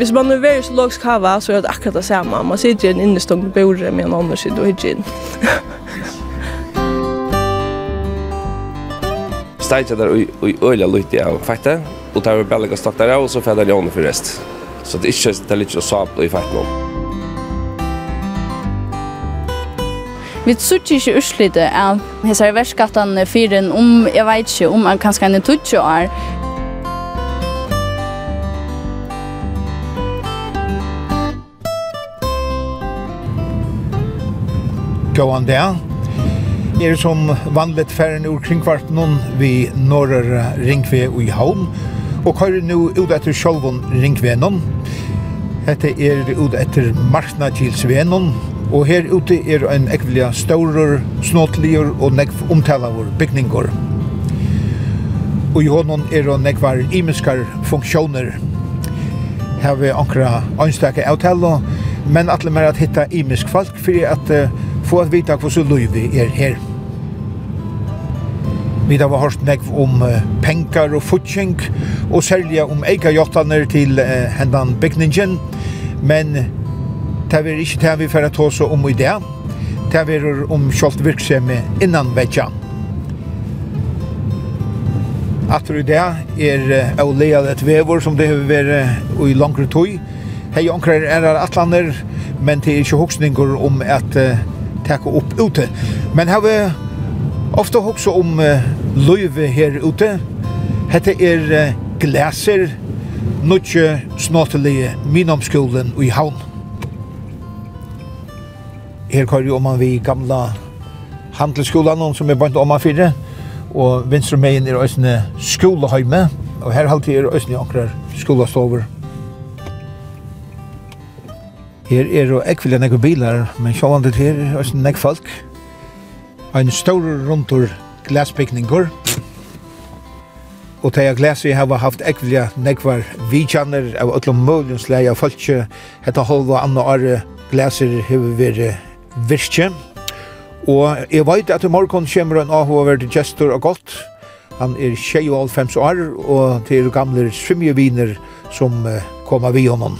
Hvis man er veldig så låg skava, så er det akkurat det samme. Man sitter i en innestånd på bordet med en annen side og ikke inn. Steitja der og øyla lytte av fakta, og tar vi bellega stakk der av, og så fedder jeg for rest. Så det er ikke det er litt så sable i fakta nå. Vi sutt ikke urslite av hessar verskattene fyren om, jeg vet ikke, om kanskje en tutsi år, gåan det. Er som vanligt färden ur kringkvartnon vid norr ringve og i havn, og har nu ut etter sjolvon ringvenon. Hette er ut etter Marknadgilsvenon. og her ute er en ekvelia staurer, snåtligur og nekv omtalavur bygningur. Og i honom er og nekvar imiskar funksjoner. Her vi ankra ønstake avtale, men atle mer at hitta imisk folk, fyrir at uh, få at vita hvordan livet er her. Vi har hørt meg om penger og futsing, og særlig om eikajottaner til hendan bygningen, men det er ikke det vi får ta oss om i det. Det er om kjolt virksomhet innan vekja. Atter i det er å lea et vevor som det har vært i langere tog. Hei, anker er atlander, men det er ikke hoksninger om at uh, takke upp ute. Men har vi ofte också om uh, løyve her ute. Hette er uh, glæser, nødje snåtelige minomskolen i havn. Her kører jo om man vi gamla handelsskolan som er bant om man fyrre. Og venstre meien er òsne skolehøyme. Og her halte er òsne akkurat skolastover. Her er jo ekvile nekve bilar, men sjålandet her er også nekve folk. Ein stor rundtur glaspikningur. Og teia glas vi hava haft ekvile nekvar vidjaner av öllum mølgens av folkje. Hetta halva anna are glaser hever veri virkje. Og jeg veit at i morgon kommer en avhåverd til gestor og godt. Han er 25 år, og til gamle svimjeviner som koma vi honom.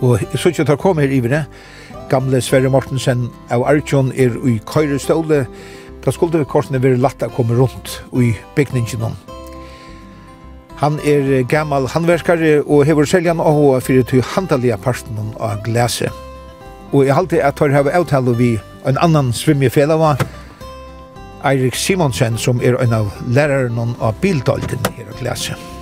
Og jeg synes ikke at kom her ivre. Gamle Sverre Mortensen av Arjun er i køyreståle. Da skulle det korsene være latt å komme rundt i bygningen om. Han er gammal handverskare og hever seljan av hva fyrir til handalige parten av glaset. Og jeg halte at jeg har avtale vi en annan svimmefellava, Eirik Simonsen, som er en av læreren av bildalten her av glese.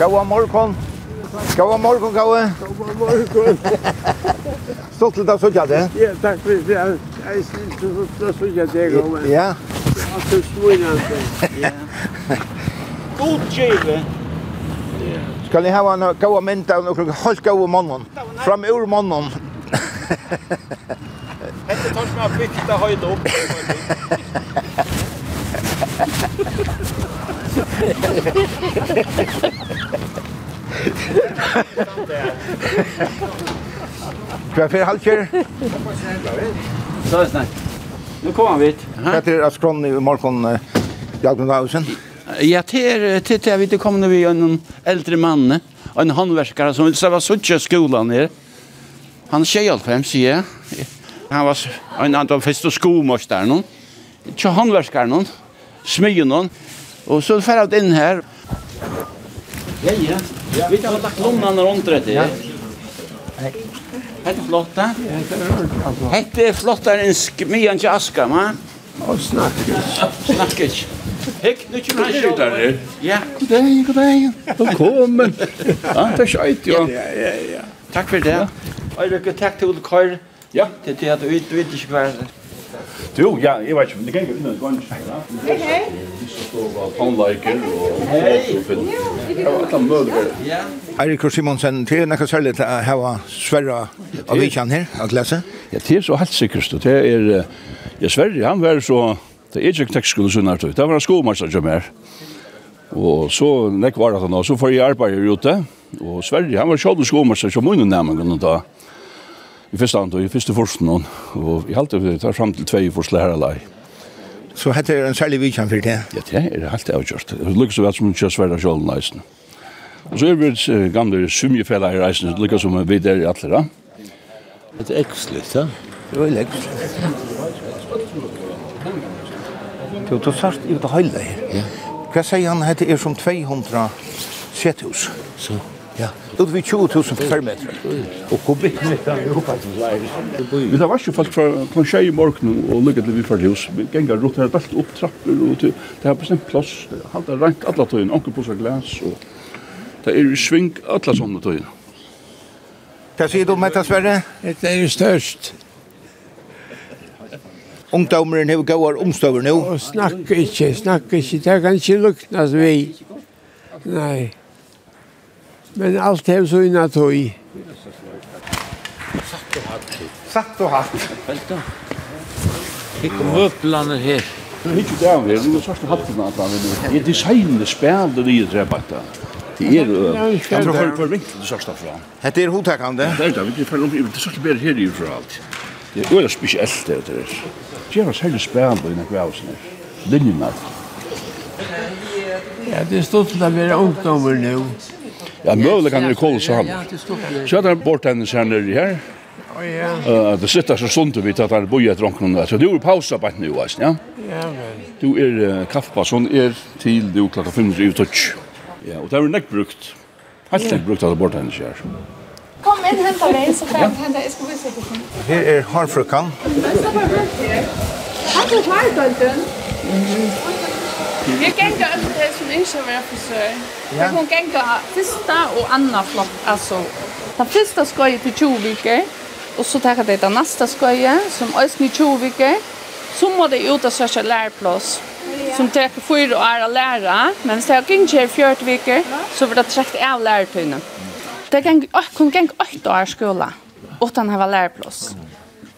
Gåa morgon. Gåa morgon, Gåa. Gåa morgon. Stolt til deg søkja det. Ja, takk for det. Jeg er snill til å søkja det, Gåa. Ja. Alt er svinande. Ja. God kjeve. Skal ni hava en gåa mynd av noen halvt gåa mannen? Fram ur mannen. Hette tar som jeg bygda høyde opp. Ha. Hva er fyrir halkjer? Så er snakk. Nu kommer vi. hit. Hva er at skronen i morgen Jagnundhausen? Ja, til til jeg vet det kom vi en eldre mann, en håndverkare som vil se hva suttje skolan her. Han er 25, sier jeg. Han var en av de første skomorsterne. Ikke håndverkare noen, smyge noen. Og så fer jeg inn her. Ja, ja. Vi Vi har lagt lommarna runt det. Ja. Hette flott, da? Hette er flottare enn skmian til Aska, ma? Og snakkes. Snakkes. Hekk, nu kjum han skjøytar her. Ja. God dag, god dag. Velkommen. Ja, det er skjøyt, jo. Ja, ja, ja. Takk for det. Og lykke, takk til Ole Køyre. Ja. Til at du vet ikke hva Du, ja, jeg vet ikke, men det kan ikke unna et gønns. Hei, hei. Så var tannleiker og fotofill. Det var et eller annet Eirik og Simonsen, det er nekka særlig til å hava Sverra av Vikjan her, at lese? Ja, det er så helt sikkert. Det er, ja, Sverre, han var så, det er ikke tekstskole sunn her, det var en skomaster som er. Og så nekk var det han, og så får jeg arbeid ute, og Sverre, han var sjålden skomaster som munnen nærmengen da i første hand og i første forsten, og i halte vi tar fram til tvei for forst lærerlei. Så hette er en særlig vikjan for det? Ja, det er helt avgjort. Det lukkar så vel som hun kjører sverre sjålen leisen. Og så er vi et gamle sumjefella i reisen, det lukkar som vi der i alle da. Det er ekslitt, ja. Det var veldig ekslitt. Du, du sart i det høyde her. Ja. Hva sier han hette er som 200 sethus? Så ut vi 20.000 kvadratmeter. Og kubikk Vi tar varsju folk fra klant tjei i morgenen og lukket til vi fra hus. Vi gengar rundt her dalt opp trapper og til det her bestemt plass. Halda rent alla tøyen, anker på seg glas og det er i sving alla sånne tøyen. Hva sier du om dette, Sverre? Det er størst. Ungdomeren har gått omstøver nå. Snakk ikke, snakk ikke. Det kan ikke luknes vi. Nei. Men allt hem så inna tog. Satt og hatt. Satt och hatt. Vänta. Fick möblarna här. Det är inte där vi är. Det er svarta hatten att han vill. Det er designet spärrade det det här Det er det. Jeg tror att det är vinkel det svarta från. Det är hotäckande. Det är det. Vi får om det svarta bär här i för allt. Det är väldigt speciellt det där. Det är en särskild i den här husen. Linjerna. Ja, det är til å være ungdommer nå. Ja, möjligt kan det kolla så han. Så där bort henne sen nu här. Oh, ja. det sitter så sunt vi tar där boja drunken Så du är pausa på nu vet ja. Ja vel. Du är kaffpa som är till du klockan 5 i touch. Ja, och det är näck brukt. Helt näck brukt att bort henne här. Kom in hämta mig så kan jag hända jag ska visa dig. Här är harfrukan. Har du klarat den? Mhm. Vi gänga över det som inte har varit frisör. Ja. Jag kommer gänga första och andra flock. Alltså, den första skojet till 20 veckor. Och så tar det den nästa skojet som ösn i 20 veckor. Så må det ut och söka lärplås. Som tar fyra år att lära. Men så har jag inte 40 veckor så blir det träckt av lärartunen. Det kan kom gäng 8 år skola. Utan att ha lärplås.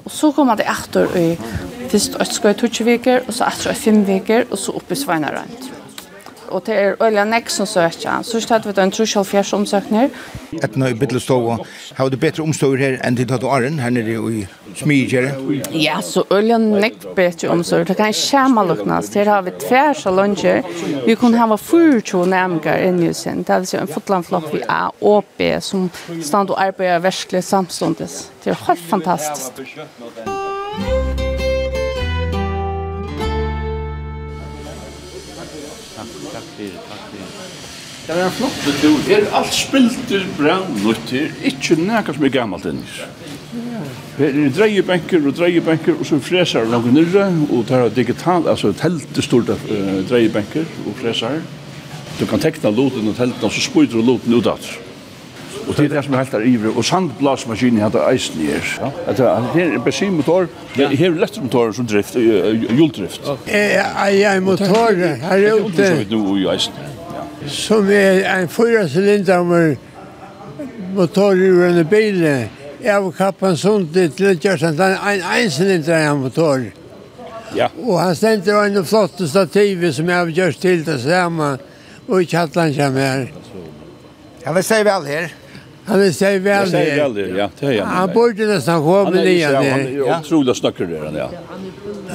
Och så kommer det efter i Fyrst et skøy tutsi viker, og så etter et fem viker, og så oppe i sveina rundt. Og det er øyla nek som søkja. Så stedet vi det en trusjall fjers omsøkner. Etna i bitle ståa, har du betre omstøver her enn til tatt og arren, her nere i smidgjere? Ja, så øyla nek betre omståer. Det kan skjema luknas. Her har vi tver salonger. Vi kunne hava 40 nærmengar inn i sin. Det er si en fotlandflokk vi er og som stand og arbeider verskelig samståndes. Det er helt fantastisk. Thank. Takk, takk fyrir, takk fyrir. Det er en flott tur. Her er alt spiltur brann nytt her. Ikke nekka som er gammalt innis. Her er dreiebenker og dreiebenker, og så fresar noen nyrre, og det er digital, altså teltet stort av dreiebenker og fresar. Du kan tekna loten og teltet, og så spyrir du loten ut at. Og det er det som er helt der ivrig. Og sandblasmaskinen hadde eisen i her. Ja. Det är en bensinmotor. Det er en elektromotor som drift, hjuldrift. Jag är en motor här ute. Det är som i eisen. Som är en fyra cylinder motor i en bil. Jeg var kappan sunt till att göra en cylinder i en motor. Ja. Og han stendte av en flott stativ som jeg har gjort til det samme. Og i kjattelen kommer här. Jag vill säga väl här. Han är sig vel. Jag säger vel, det, ja. Det är jag. Han borde nästan gå med det. Han er utrolig snakker der, han, ja.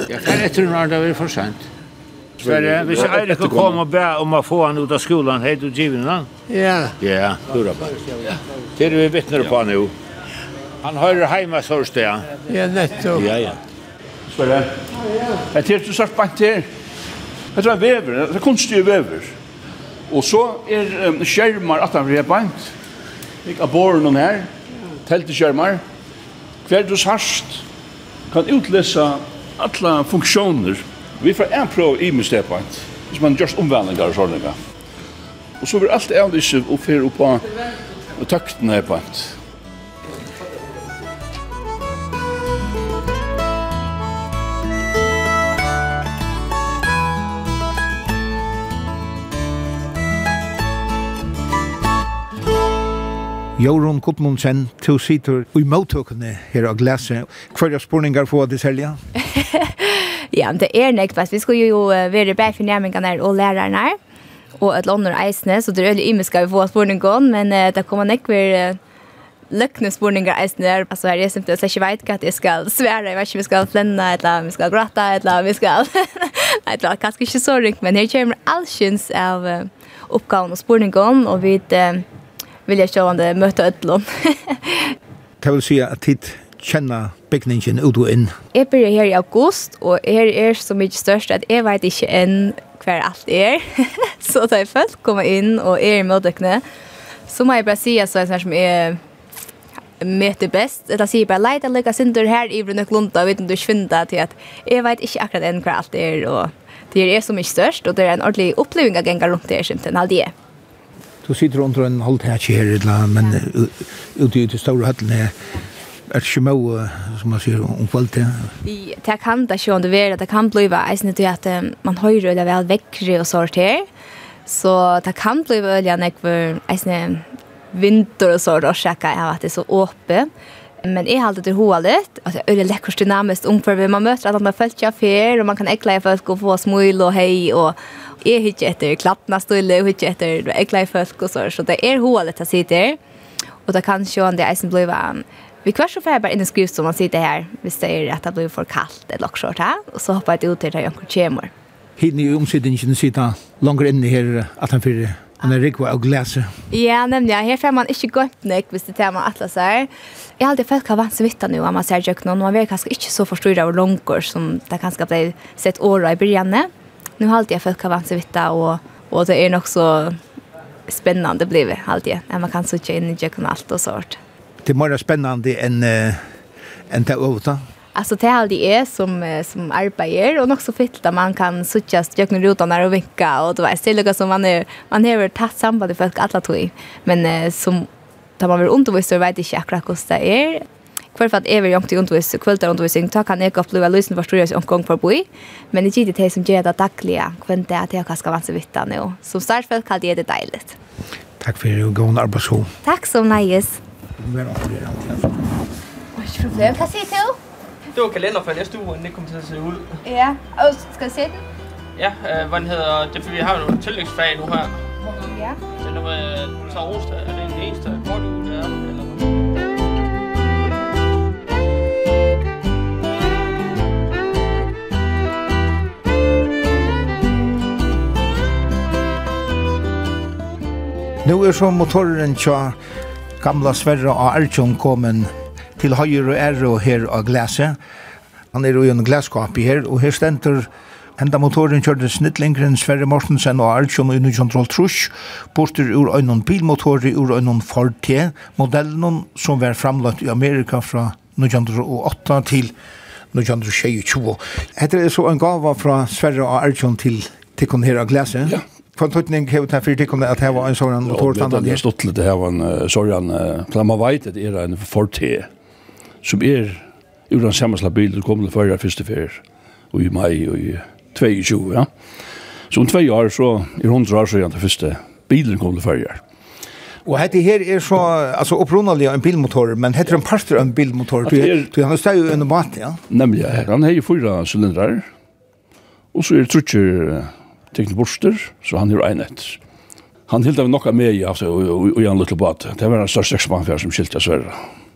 Jeg kan etter når det er for sent. Sverige, vi ska kom og be om å få han ut av skolan, hei du givet han? Ja. Ja, hurra bare. Det er vi vittner på nu. Han hör hemma sårste, ja. Ja, nettopp. Ja, ja. Sverige. Jag tror du sagt bant här. Det är vever, det er kunstige vever. Og så är skjermar at han blir bant. Ikke av båren noen her, telteskjermar. Hver du sarst kan utlesa alla funksjoner. Vi får en prøv i mistepoint, hvis man gjørs omvendingar og sånne. Og så blir alt avlyset og fer oppa tøkten her på et. Jorun Gudmundsen, to sitter i mottøkene her av glaset. Hva er spurningar for det selja? ja, det er nekt, vi skal jo være bare for nærmengene og lærerne, og et eller eisene, så det er veldig imisk vi får spurningen, men uh, det kommer nekt ved uh, løkne spurningar eisene der. Altså, her er simpelthen, så jeg ikke vet hva at jeg skal svære, jeg vet ikke, om vi skal flenne, eller om vi skal bratta, eller om vi skal... Nei, det var kanskje ikke så rykt, men her kommer allskyns av uh, oppgaven og spurningen, og vi... Uh, vill jag köra det möta ödlon. kan väl säga att tid känna bygningen ut och in. Jag börjar här i august och här är så mycket störst att jag vet inte än hver alt er. så da jeg følt kommer inn og er i møtøkene, så må jeg bare si at så er det som är møter best. Eller sier bare, leit, jeg lykker synder her i Brunøk Lunda, vet om du ikke finner det til at jeg vet ikke akkurat enn hver alt er, og det er så mye størst, og det er en ordentlig oppleving av ganger rundt det, skjønten, halvdige. Ja du sitter under en halv tætje her, men ute i det store høttene er det ikke mye, som man sier, om kvalitet. Det kan da ikke det være, det kan bli eisende til at man høyre det vel vekkere og sånt her, så det kan bli veldig eisende vinter og sånt, og sjekke av at det er så åpent, Men jeg halte til hoa litt, at det er lekkert dynamisk ung, for man møter at man har følt seg fer, og man kan ekle i folk og få smul og hei, og jeg hittir etter klattene stille, og hittir etter ekle i folk og så, så det er hoa litt å si til. og det kan sjå om det er som blir Vi kvar så får jag bara in i skrivs som man sitter hvis det er at det blir for kaldt eller också så här. Och så hoppar jag ut til det här jag kjemur. Hidden i omsidningen sitter längre inne her, at han fyrir Han er rikva og glese. Ja, nemlig. Her får man ikke gått nek hvis det er man atlas her. Jeg har alltid følt hva vant så vitt nu, om man ser jøkken, og man er kanskje ikke så forstyrret av langer som det kanskje ble sett året i begynnelsen. Nu har alltid jeg følt hva vant så vitt og, og det er nok så spännande blev det alltid. Ja, man kan så inn i jøkken og alt og sånt. Det er mer spennende enn uh, en det året, Alltså det är det är som som arbetar och också fett där man kan söka stjärnor utan när och vinka och det var stilla som man är man har tagit samband för alla tog men som tar man väl ont och vet inte akkurat hur det är för att ever jag inte undervis kväll och undervisning ta kan jag uppleva lyssna för jag om gång för boy men det gick det som ger det dagliga kvant det att jag ska vara vitta nu så starkt för kallt det är deiligt tack för att du går under arbetsro tack så mycket. Men jag det alltid. Vad är? Vad säger du? det var kalender for næste uge, inden det kom til at se ud. Ja, og skal jeg se den? Ja, øh, hvad den hedder, det er fordi vi har jo nogle tillægsfag nu her. Ja. Så nu øh, tager Rostad, er det en eneste kort uge, der er, eller Nu er så motoren tja gamla Sverre og Arjun kommet til høyre og ære og her av glaset. Han er jo i en glaskap i her, og her stenter Henda motoren kjørte snittlingren Sverre Mortensen og Arjun i Unukontroll Trush, bortur ur øynon bilmotori ur øynon Ford T, modellen som var framlagt i Amerika fra 1908 til 1922. Hette er så en gava fra Sverre og Arjun til tikkun her av glæset. Ja. Kvann tøytning hevet her fyrir tikkun at det var en sånn motorstandard? Ja, det er stått litt her var en sånn, for man vet at det er en Ford T som er ur den sammensla bilen kom til førre første fer og i mai og i 22, ja. Så om tvei år så er hundra år siden den første bilen kom til førre. Og hette her er så, altså opprunnalig en bilmotor, men hette en parter av en bilmotor, du han steg jo under mat, ja? Nemlig, ja. Han har jo fyra cylindrar, og så er det trutcher tekniborster, så han har en. Han hilder vi nokka med i, altså, og, og, og, og, og, og, og, og, og, og, og, og, og, og, og,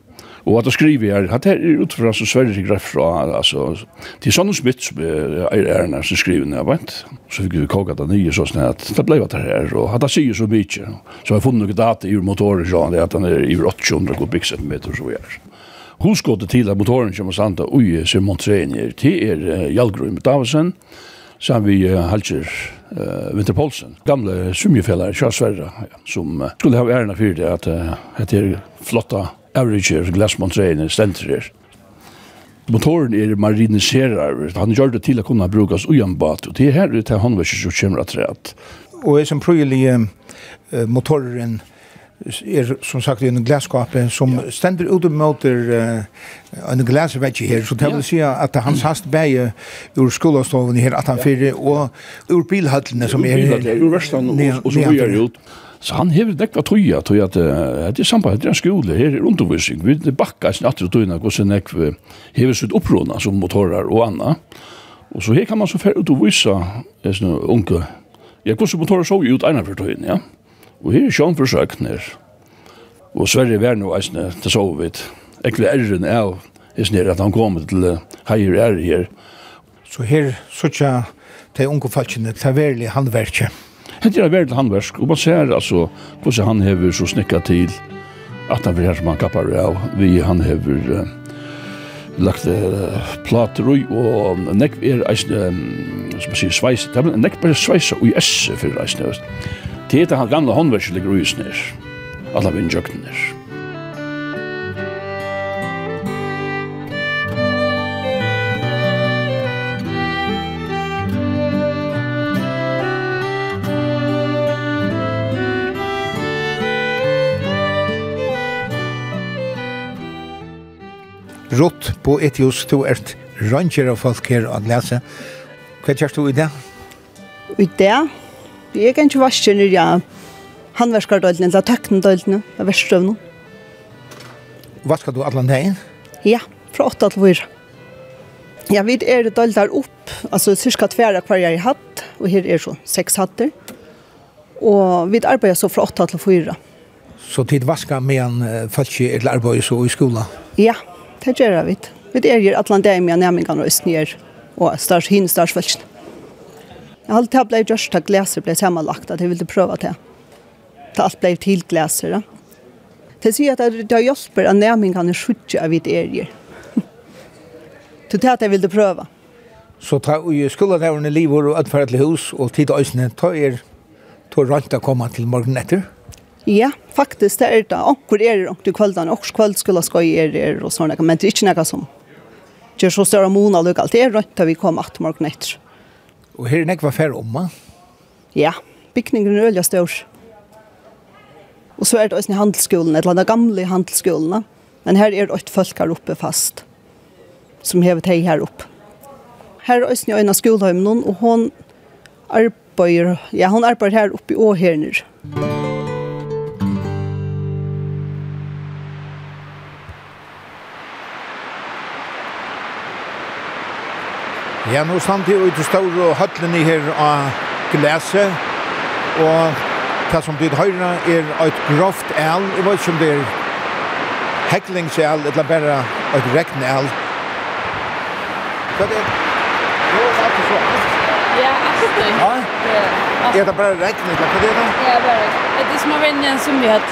Og at jeg skriver her, at det er utfra så sverre greff fra, altså, til sånne smitt som er ærene som skriver ned, vet. Så fikk vi kokat det nye sånn at det ble det her, og at det sier så mye. Så jeg funnet noen data i motoren, så det at han er i 800 kubikcentimeter, så vi er. Husgåttet til at motoren kommer sant, og ui, som Montrenier, til er Hjalgrøy med Davisen, sammen vi Halger uh, Winterpolsen, gamle Sverre ja, som uh, skulle ha ærene for det at uh, det er flotta avriger glasmontreene stenter her. Motoren er mariniserar, han gjør det til å kunne brukes ujambat, og det er her ute håndverket som kommer at rett. Og er som prøyelige uh, motoren er som sagt en glaskåpe som ja. stender ut og møter uh, en glasvegge her, så det vil si at han sast bæge ur skolastoven her, at han fyrir, og ur bilhattene som er... Ur bilhattene, ur verstan, og, og så bøyer ut. Så han hever dekka tøya, tøya at det er samband, det er en skole, her er undervisning, vi er bakka i snatter og tøyna, hvordan jeg hever sitt opprona som motorer og anna. Og så her kan man så fer ut og vise sånne unge, ja, hvordan motorer så ut eina for tøyna, ja. Og her er sjån forsøkner. Og Sverige var nå eisne til sovet. Ekle erren er eisne at han kom til heier er her. Så her, så tja, det unge falskene, det er verlig handverkje. Hette er veldig handversk, og man ser altså hvordan han hever så snikka til at han vil her som han kappar av. Vi han hever uh, lagt uh, plater ui, og nek er eisne, um, som man sier, sveis, det er nek bare sveisa ui esse fyrir eisne, det er han gamle håndversk ligger ui snir, alla vindjøknir. Rott på Etios, du er ranger av folk her å lese. Hva kjørst du i det? I det? Jeg er ikke vaske når jeg handverskardøylene, eller tøknedøylene, eller Hva skal du alle dagen? Ja, fra 8 til 4. Ja, vi er døylder opp, altså cirka tverre hver jeg har hatt, og her er så seks hatter. Og vi arbeider så fra 8 til 4. Så tid vaska med en uh, falsk eller arbeid så i skolan? Ja, Det gjør vi. Vi er jo alle med nærmengene og østnyer og størst hinn, størst velsen. Jeg har alltid blei gjørst at gleser ble sammenlagt, at jeg ville prøve det. Det alt ble til gleser. Det sier at det har hjulpet at nærmengene skjøtter av vidt er Så det er at jeg ville prøve. Så ta i skolenævnene livet og atferd til hus, og tid og øsene, ta er, to rønt å komme til morgen etter. Ja, faktisk, det er det. Onkur er det til kvöldan, onkur kvöldskola skoj er det og sånne, men det er ikke nekka som gjør så større mona og alt. Det er rønt da vi kom at morgen etter. Og her er nekva færre omma? Ja, bygningen er øyla stør. Og så er det også i handelsskolen, et eller annet gamle handelsskolen, Men her er det også folk her oppe fast, som hever teg her oppe. Her er også i av skolheimen, og hon arbeider, ja, hon arbeider her oppe i åherner. Musikk Ja, nå stand jeg ute stål og høtlene her av glese, og det som dit høyre er et grovt el, jeg vet ikke om det er heklingsel, eller bare et rekne el. Hva er det? Jo, det er så alt. Ja, alt det. Ja? Er det bare rekne, eller hva er det? da? Ja, bare rekten. Det er små venner som vi har.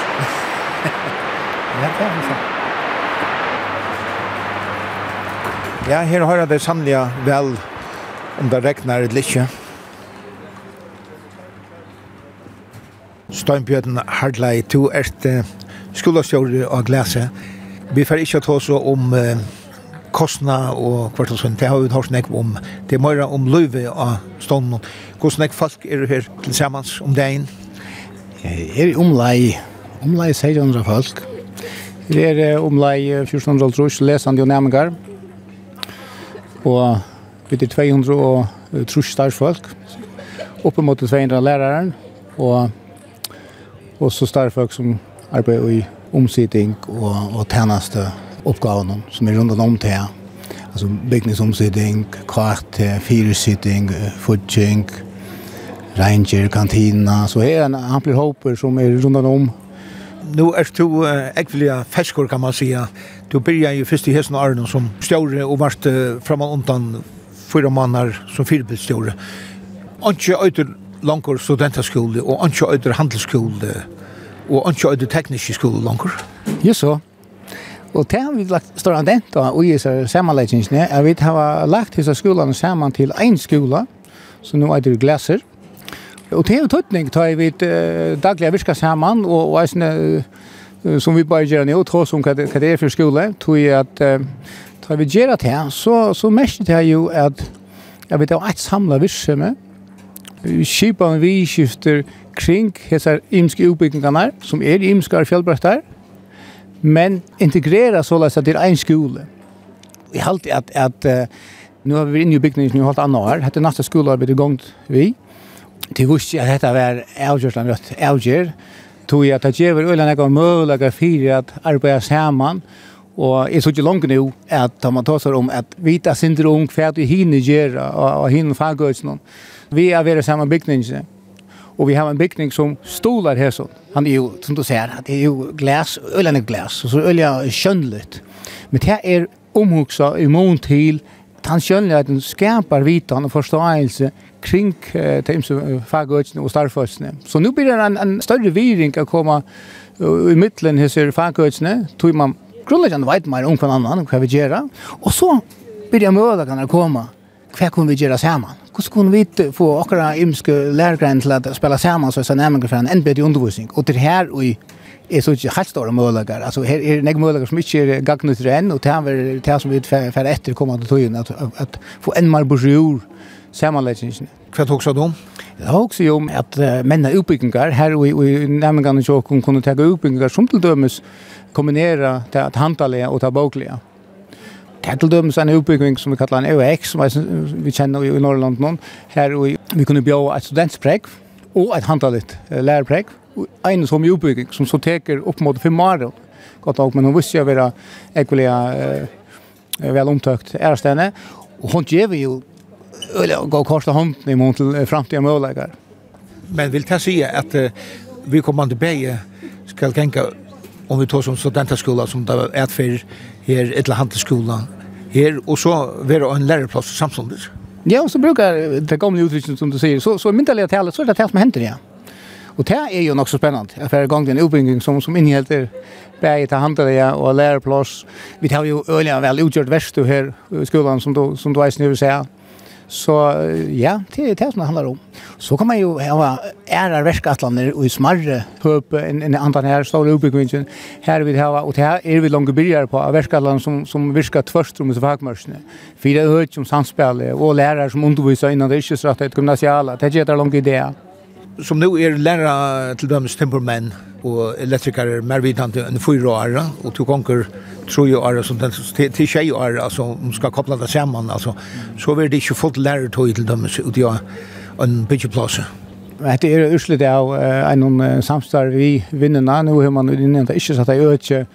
Ja, det er sånn. Ja, her har jeg det sannelig vel om det regnar eller ikke. Steinbjørn Hardlei, du er uh, skolastjord av glese. Vi får ikke ta oss om uh, kostna og kvart og sånt. Det har vi hørt nek om. Det er mer om løyve av stånden. Hvordan nek folk er her til sammen om dagen? Jeg er omlai, omlai 600 folk. Det er omlai 1400 trus, lesende og nærmengar. Og Vi er 200 og trus starfolk, oppe mot 200 lærere, og, og så starfolk som arbeider i omsidning og, og tjeneste oppgavene som er rundt om til. Altså bygningsomsidning, kart, fyrsitting, fudging, ranger, kantina. Så her er en ampel håper som er rundt om nu er du uh, ekvelia ferskor kan man säga. Du byrja ju först i hesten Arnon som stjåre og vart uh, framan undan fyra mannar som fyrbildstjore. Anki øyder langur studentaskole og anki øyder handelsskole og anki øyder teknisk skole langur. Ja, så. Og det har vi lagt større dent og i samanleggingsne er vi har lagt disse skolene saman til en skola som nå er det glaser. Og det er jo tøtning, tar vi daglig virka saman og, og eisne som vi bare gjør nå, tross om hva det er for skole, tror jeg at Tar vi gjør det her, så, så mest det jo at jeg vet, det er et samlet virksomhet. Skipene vi skifter kring hesar imske utbyggingarna som er imskar fjellbrettar men integrera så att det är en skola. Vi halt att att uh, nu har vi inne i byggnaden nu halt andra år. Hade nästa skola vid igång vi. Det visste jag detta var Algersland rätt Alger. Tog jag att det ger väl öland några möjligheter för att arbeta samman Og jeg så ikke langt nå at da man tar seg om at vita sindre ung hva du hinne gjør og hinne fagøysene. Vi er ved samme bygningen. Og vi har en bygning som stolar her sånn. Han er jo, som du ser, det er jo glas, ølen er glas, og så ølja kjønnligt. Men det er omhugsa i mån til han skjønner skapar vitan og forståelse kring eh, teimse fagøyene og starføysene. Så nå blir det en, en større viring å komme uh, i midtelen hos fagøyene, tror man grunnleggjande veit meir om kvann annan, hva vi gjerra. Og så blir jeg møla kan komme hva kunne vi gjerra saman? Hvordan kunne vi få akkurat ymske lærgrein til å spela saman så er nærmengar for en enn bedre undervisning? Og til her og i är så inte helt stora möjligheter. Alltså här är det några möjligheter som inte är gagnet till än och det här det som vi för efter kommande tiden att, att få en mer bror sammanläggningen. Hva tog så om? Det har også om at uh, menn er utbyggingar, her og i nærmengene så kunde ta utbyggingar som til dømes kombinera det att handla och ta bokliga. Det en uppbyggning som vi kallar en EUX som vi känner i Norrland någon. Här vi, vi kunde bjuda ett studentspräck och ett handligt lärpräck. En som uppbyggning som så teker upp mot fem år. Gott och men hon visste jag vara ekvilia eh, väl omtökt ärstäne. Och hon ger ju eller gå korsa hånden i mån till framtida möjligheter. Men vill ta säga att vi kommer inte bäge skal genka om vi tar som studentaskola som det er et fyr her, et eller handelskola her, og så være en læreplass samtidig. Ja, og så brukar det gamla uttrycken som du säger, så, så myndaliga talet, så er det talet som händer, ja. Och det är ju också spännande. Jag får igång den uppbyggning som, som innehälter bäget till handlare och läroplats. Vi tar jo öliga vel utgjort värstu här i skolan som du, som du är nu säga. Så ja, det er det som det handlar om. Så kan man jo ha ära verkatlander og i smarre höp en, en annan her store uppbyggningen. Her vil ha, og det er vi langt byrjar på verkatland som, som virkar tvärst om fagmörsne. Fyra høyt som samspillet, og lærere som underviser innan det är inte stratt ett gymnasiala. Det är inte langt idé som nu är er till döms tempermen och elektriker mer vidande än fyra år och tog konkur tror ju är som den till tjej år alltså om ska koppla det samman alltså så vill det inte fullt lära till till döms ut jag en bitch plats. Det är urslit av en samstar vi vinnerna. Nu hur man innan det att satt i øke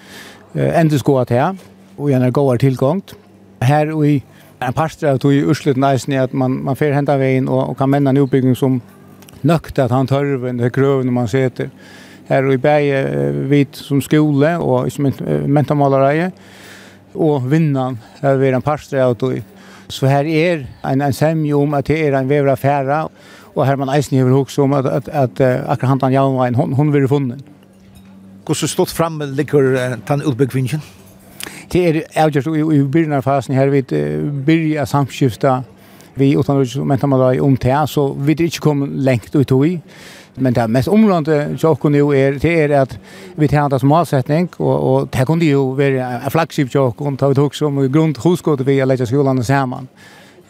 endes gå til här och gärna gåar tilgångt. Her og i en pastor av tog i urslit næsten att man, man får hända vägen och kan männa en uppbyggning som nøkt at han tørven, det grøven man sitter. Her i bæge vit som skole og som minst mentamalereie, og vinnan har vært en parstre av tog. Så her er en, en semje om at det er en vevra færa, og her man eisen hever hos om at, at, at, akkurat han tan jaunvein, hon, hon vil funnet. Hvordan stått fram ligger den utbyggvingen? Det er avgjørst i, i byrjnarfasen her, vi byrja samskifta vi utan att menta man om det så vi det inte kom längt ut i. Men det mest området jag kunde ju är det är att vi tar det som målsättning och och det kunde ju vara en flagship jag kunde ta ut som grundhuskot vi lägga skolan samman.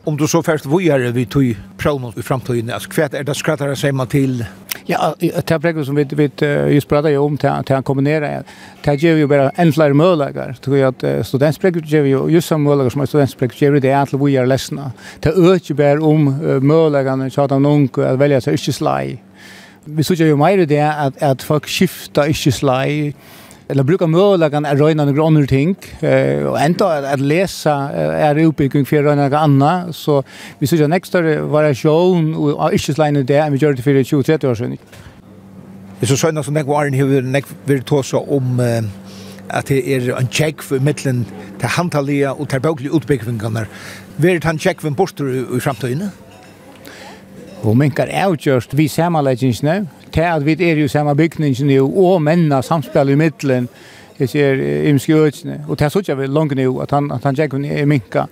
Om du så först vad gör vi tog promos i framtiden? Alltså, kvart är det skrattar sig man till? Ja, det är precis som vi vi just pratade ju om till att kombinera. Det ger ju bara en fler möjligheter. Det jag att studentspråket ger ju just som möjligheter som studentspråket ger det att vi är ledsna. Det ökar bara om möjligheterna så att någon att välja sig inte slaj. Vi såg ju mer det att att folk skiftar inte slaj eller brukar möjligen att röjna några andra ting eh, och ändå att läsa är uppbyggning för röjna några andra så vi ser ju en extra variation och inte släna det än vi gör det för 20-30 år sedan. Det är så skönt att jag var en nek vill ta så om eh, at det är en check för mittlen til hantalia og til bøklige utbyggvingarna. Vil han check for borster i framtiden? Og minkar avgjørst vi samanleggingsne til at vi er jo samme bygningen jo, og mennene samspiller i middelen, jeg ser imenske økene, og til sånn vi langt nå, at han, at han tjekker er minka.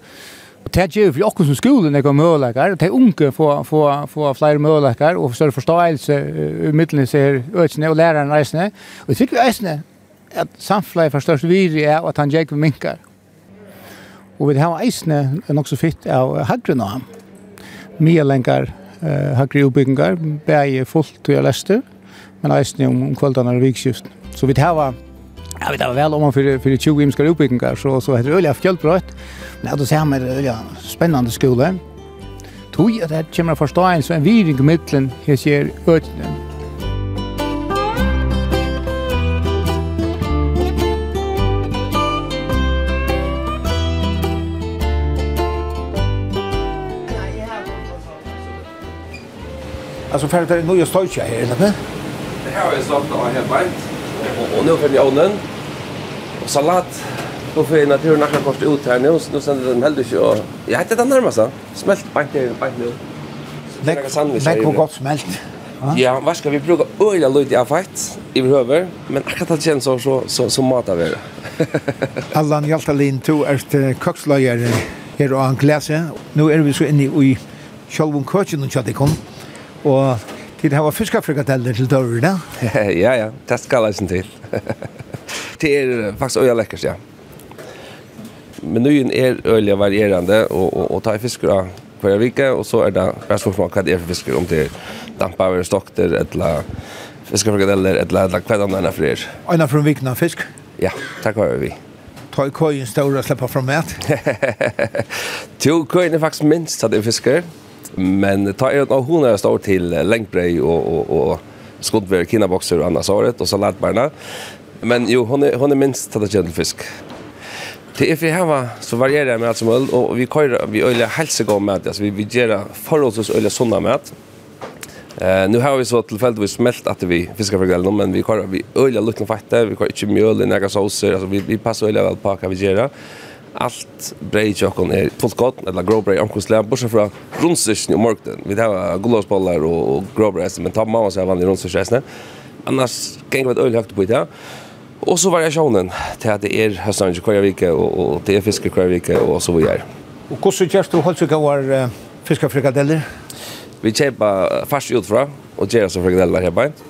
Og til at vi for som skolen er mølekker, til unge få, få, få flere mølekker, og større forståelse i middelen ser økene, og læreren reisende. Og jeg tykker vi at samfunnet for størst viri er, at han tjekker minkar. Og vi har eisene nok så fitt av hagren av. Mye lenger eh har hakri uppbyggingar bæði fullt til lestur men eisini um, um kvöldanar og vikskift så vit hava Ja, vi tar vel om för för 20 imskar uppbyggingar så så heter det Ölja Fjällbrott. Men att ser här med Ölja spännande skola. Tog jag det kommer förstå en så en viring i mitten här ser öknen. Alltså för att det är nya stöjtja här, eller hur? Det här är så att jag har bänt. Och nu för vi ånen. Och salat. Nu får vi naturen har kort ut här nu. Nu sänder de heldig inte. Och jag heter den närmast. Smält bänt här, Bänt nu. Lägg på gott smält. Ja, vad ska vi bruka öliga lite av fight i över, men akkurat det känns så så så, så matar vi det. Allan Hjaltalin tog efter kökslöjare här och en gläser. Nu är vi så inne i själva köken och kom. Og til det her var fiskafrikadeller til dørene. ja, ja, det skal jeg sin til. det er faktisk øye lekkert, ja. Menyen er øye varierende, og, og, og tar fisker av hver vike, og så er det bare spørsmål hva det er for fisker, om det er dampaver, stokter, eller fiskafrikadeller, eller, eller hva det er for er. Øyne fra viken av fisk? Ja, takk hva vi. Ta i køyen større og slipper fra mat? Jo, køyen er faktisk minst at det er fisker. Men ta er av hon är står till längdbrej och och och skottvär kinaboxer och annars året och salatbarna. Men jo hon är hon är minst till fisk. Det är för här var så varierar det med allt som öl och vi kör vi öliga hälsogod med alltså vi vi gör förhållsvis öliga såna med. Eh nu har vi så tillfälligt smält att vi fiskar för gälden men vi kör vi öliga lukten fatta vi kör inte mjöl i några såser alltså vi vi passar öliga väl på vad vi gör allt brei tjokken er fullt gott eller gråbrei omkring bortsett fra rundstyrsen i morgen. Vi har gullåsbollar og, og gråbrei, men ta mamma seg vann i rundstyrsen. Annars gikk vi et øl høyt på det. Og så variasjonen til at det er høstange hver vike, og, og det er fiske hver vike, og så videre. Og hvordan gjør du holdt seg av uh, fiskefrikadeller? Vi kjøper fars utfra, og gjør oss frikadeller her beint.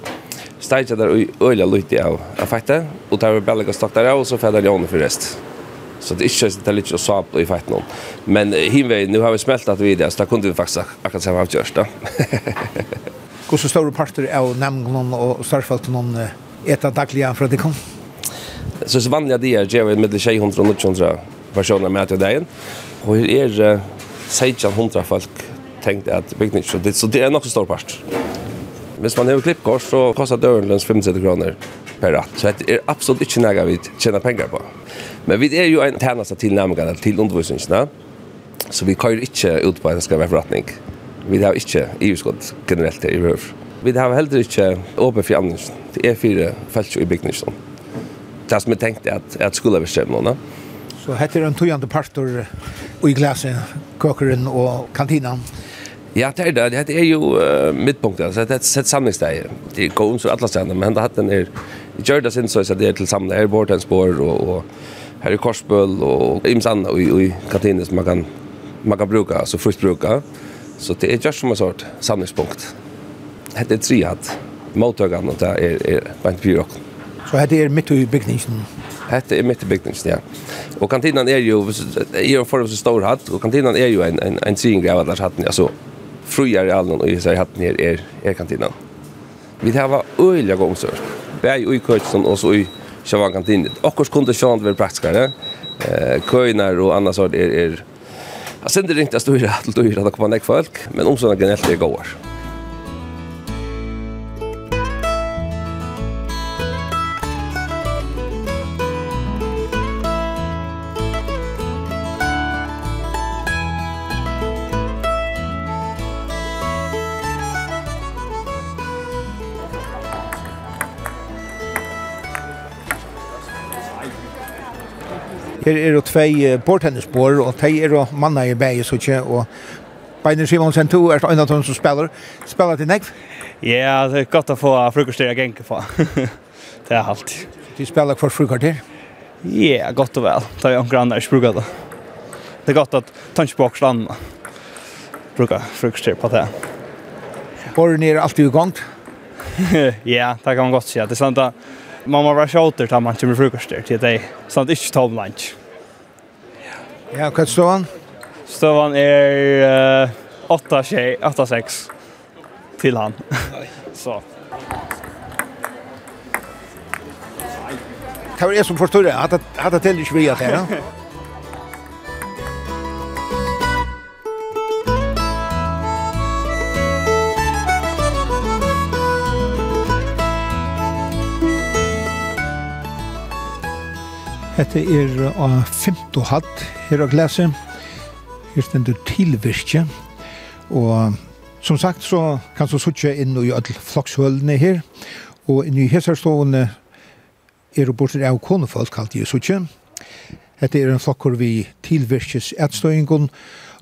Steitja der øyla lytte av, av fettet, og tar vi bellega stakk der av, og så fedder jeg ånden for resten. Så det är inte så det lite så på i fight någon. Men himmel, nu har vi smältat vidare så där kunde vi faktiskt akkurat säga vad vi görs då. Hur stora parter av nämnden och starfalt någon äta dagligen för att det kom. Så så vanliga det är jag med 600 och 900 personer med till dagen. Och är er 600 folk tänkt att byggnings så det så det är nog så stor part. Hvis man har klippkort så kostar det 50 kroner per att. Så det är absolut inte några vi tjänar pengar på. Men vi är ju en tjänst till nämligen till undervisningen. Så vi kan ju inte ut på en ska vara förrättning. Vi har inte EU-skott generellt i behov. Vi har heller inte åpen för annars. Det är fyra fältsjö i byggningen. Det som jag tänkte att, att skulle vi köpa någon. Så heter det en tojande partor i glaset, kökeren och kantinan. Ja, det er det. Det er jo uh, midtpunktet. Det er et sett samlingsdeg. Det går om så alle stedene, men det er gjør det sin så så det är till sammen. här bort en og, och och här är korsböl och imsan och i kantinen som man kan man kan bruka alltså frukt bruka. Så det är just som en sort samlingspunkt. Det är triat motorgan och det är är bant byrå. Så det är mitt i byggningen. Hette er midt i bygningsen, ja. Og kantinen er jo, i en form så stor hatt, og kantinen er jo en, en, en tryggning av allars hatten, altså, fruer i allen og i seg hatten her er, er kantinen. Vi tar var øyelig gångsørt bæg i køkken og så i sjøvan kantinen. Akkurat kunde sjøvan være praktiskere. Eh, køyner og annars er, er, är er, er, er, er, er, er, er, er, er, det kommer er, folk, men er, er, er, går. Her er det tvei bordtennisbord, og de er det manna i bæg, så ikke, og Beiner Simonsen, to er en av dem som spiller. Spiller til Negv? Ja, det er godt å få frukoster jeg genker på. det er alt. Du spiller for frukvarter? Ja, godt og vel. Det er jo grann der spruker det. Det er godt at tannsbokslanden bruker frukoster på det. Borren er alltid i gang? ja, det kan man godt si. Det er sant at man må være kjøter til man kommer frukoster til deg, sånn at det ikke tar om lunch. Ja, hva er støvann? Støvann er uh, 8-6 til han. Så. Det var er som forstår det, hatt det til ikke vi at det, ja? Hette er av femte hatt her av glese. Her stender tilvirke. Og som sagt så kan du suttje inn i alle flokshølene her. Og inn i hesarstående er det bortsett av konefolk kalt i suttje. Hette er en flokker vi tilvirkes etstøyngon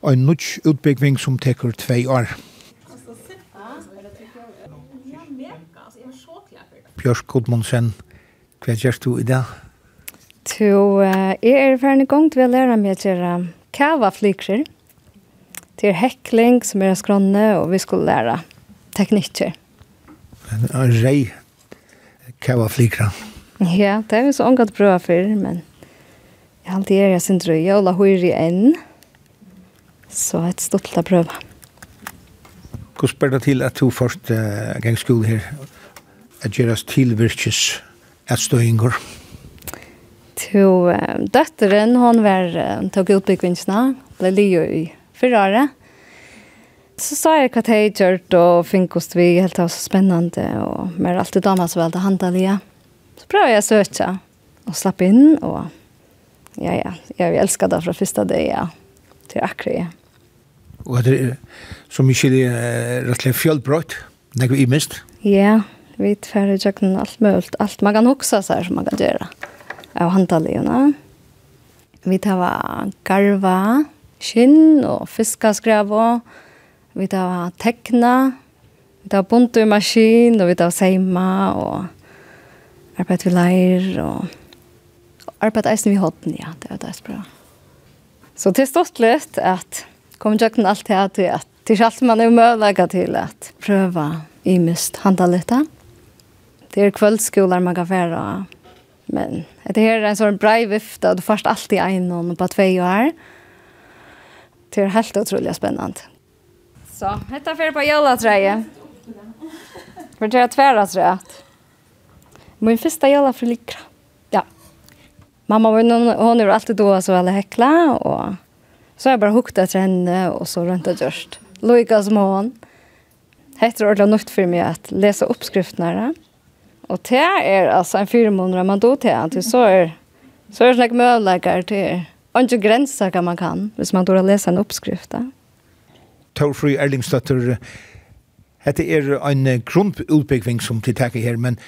og en nudge utbyggving som teker tvei år. Bjørk Gudmundsen, hva gjør du i dag? To, uh, jeg er ferdig gang til å lære meg å gjøre kava flykker til hekling som er skranne, og vi skulle lære teknikker. En rei kava flykker. Ja, det er vi så omgått bra for, men jeg har alltid er jeg sin drøy, og la høyre enn. Så et stort til å prøve. Hvordan spør det til at du først uh, gang skole her, at gjøres tilvirkes at? Ja to um, døtteren, hun var, uh, tok utbyggvinsna, ble lio i fyrra året. Så sa jeg hva jeg gjort, og fikk oss vi helt av så spennende, og mer alltid damer som valgte handelige. Så prøvde jeg å søke, og slapp inn, og ja, ja, jeg elsker det fra første dag, ja, til akkurat, ja. Og det er så mye det er slett fjellbrøtt, det er vi mist? Ja, vi tverre jøkken alt mulig, alt man kan huske seg som man kan gjøre. Ja av handalegene. Vi tar garva, skinn og fiskaskrav og vi tar tekna, vi tar bunt i maskin og vi tar seima og arbeid vi leir og, arbeid eisen vi hodden, ja, det er det bra. Så det er stort litt at kommer til alt det til at det er alt man er mødlegget til at prøve i mist handla litt. Det er kveldsskoler man kan være og Men det här är en sån bra vifta du först alltid en och på två år. Det är helt otroligt spännande. Så, detta för på jolaträje. För det är tvära träet. Min första jola för likra. Ja. Mamma var hon är alltid då så väl häckla och så jag bara hukket etter henne och så rundt og gjørst. Loika som hon. Hette det ordentligt nytt för mig att läsa uppskrifterna. Og det er altså en fire måneder man då til, at så er, så er det slik møleggere til ikke grenser hva man kan, hvis man då har lest en oppskrift. Torfri Erlingstøtter, dette er en grunnutbygging som til takker her, men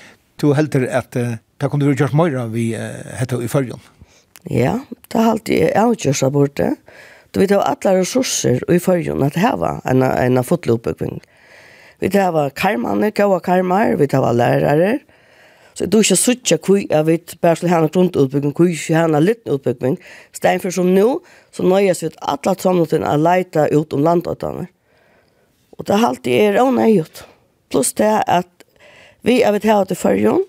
du helter at uh, det kunne du gjort mer av hette i følgen. Ja, det har alltid avgjørs av borte. Du vet, det var alle ressurser i følgen at det var en, en fotloppbygging. Vi tar var karmene, gode karmer, vi tar var lærere, Så du ikke suttje kui jeg vet bare til henne grunnutbygging, kui ikke henne liten utbygging. Steinfor som nå, så nøyes vi alle sammenheten att leite ut om landåttene. Og det alltid er ånøyet. Pluss det at vi er vet her til førjon,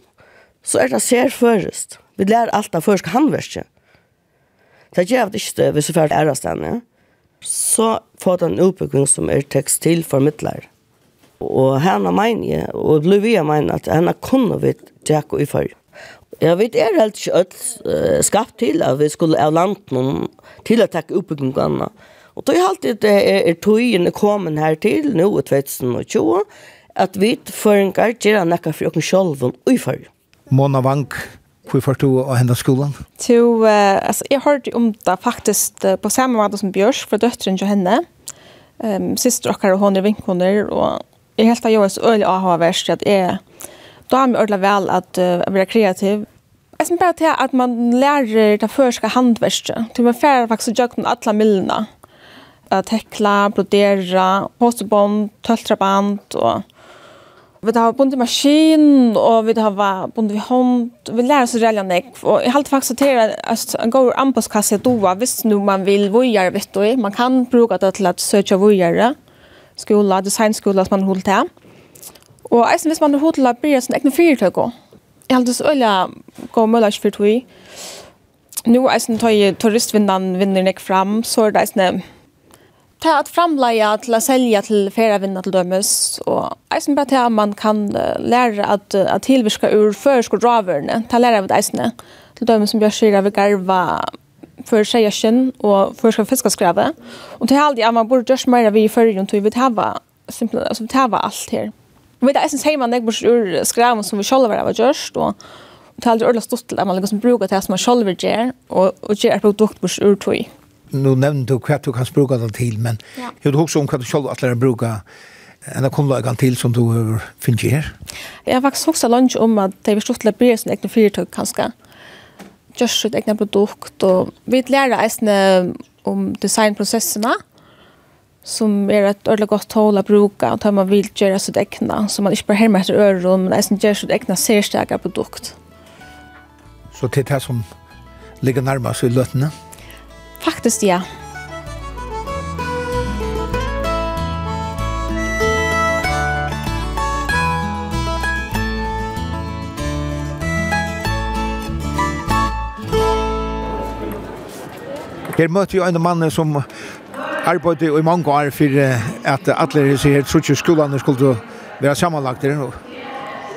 så er det ser først. Vi lærer alt av først handverket. Det er det ikke hvis vi er ærestendig. Så får den utbygging som er tekstilformidler. Og henne mener jeg, og Lovia mener at henne kunne vi tjekke i før. Jeg vet er helt ikke uh, skapt til at vi skulle av landen til å takke oppbyggingene. Og det er alltid det er togene kommet her til, nå i 2020, at vi føringer gjør noe for oss selv og i før. Mona Vank, Hvor får du å hende skolen? To, uh, altså, jeg hørte om det faktisk uh, på samme måte som Bjørs, fra døtteren til henne. Um, Syster och hon hun vinkoner, og Jeg helt har jeg så øyelig av ha verst, at jeg, da har vi ordentlig vel at uh, jeg blir kreativ. Jeg synes bare til at man lærer det første handverste, til man får faktisk gjør den alle millene. Uh, tekla, brodera, postebånd, tøltraband, og vi har bunt i maskin, og vi har bunt i hånd, vi lærer oss reellig nek, og jeg halte faktisk til at en god anbudskasse doa, hvis nu man vil vujere, vet du, man kan bruka det til at søke vujere, skola, designskola som man holdt til. Og eisen hvis man har holdt til å bli sin egne fyrtøk også. Jeg hadde så øyla gå mølla ikke for tog. Nå eisen tar jeg turistvinnene vinner nek fram, så er det eisen ta att at till att sälja till til ferievinna till dömes. Och eisen bara till att man kan lære at, att tilvirka ur førsk og draverne, ta lära av eisen till dömes som gör sig av garva, för tjejersen och för ska fiska skräva. Och till halde jag man borde just mer vi i ju till vi tava simpelt alltså vi tava allt här. Vi vet essens hemma när borde ur skräva som vi själva var just och till halde ordla stort att man liksom brukar det som man själva gör och och gör produkt borde ur tog. Nu nevnte du hva du kan bruka det till men ja. du också om hva du selv att lära bruka en kunnlagan til som du finner her? Jeg har faktisk også lunch om at det er stort til å bli sin egen fyrtøk kanskje just sitt egne produkt og vi lærer eisne om designprosessene, som er et ordentlig gott håll å bruke, och tar man vill göra sitt egne, så man ikke bare hermer etter öron men eisne gjør sitt egne särstärka produkt. Så det det som ligger närmast i lötene? Faktiskt ja. Her møtte jo en mann som arbeidde i mange år for at alle disse her trutje skolene skulle være sammenlagt der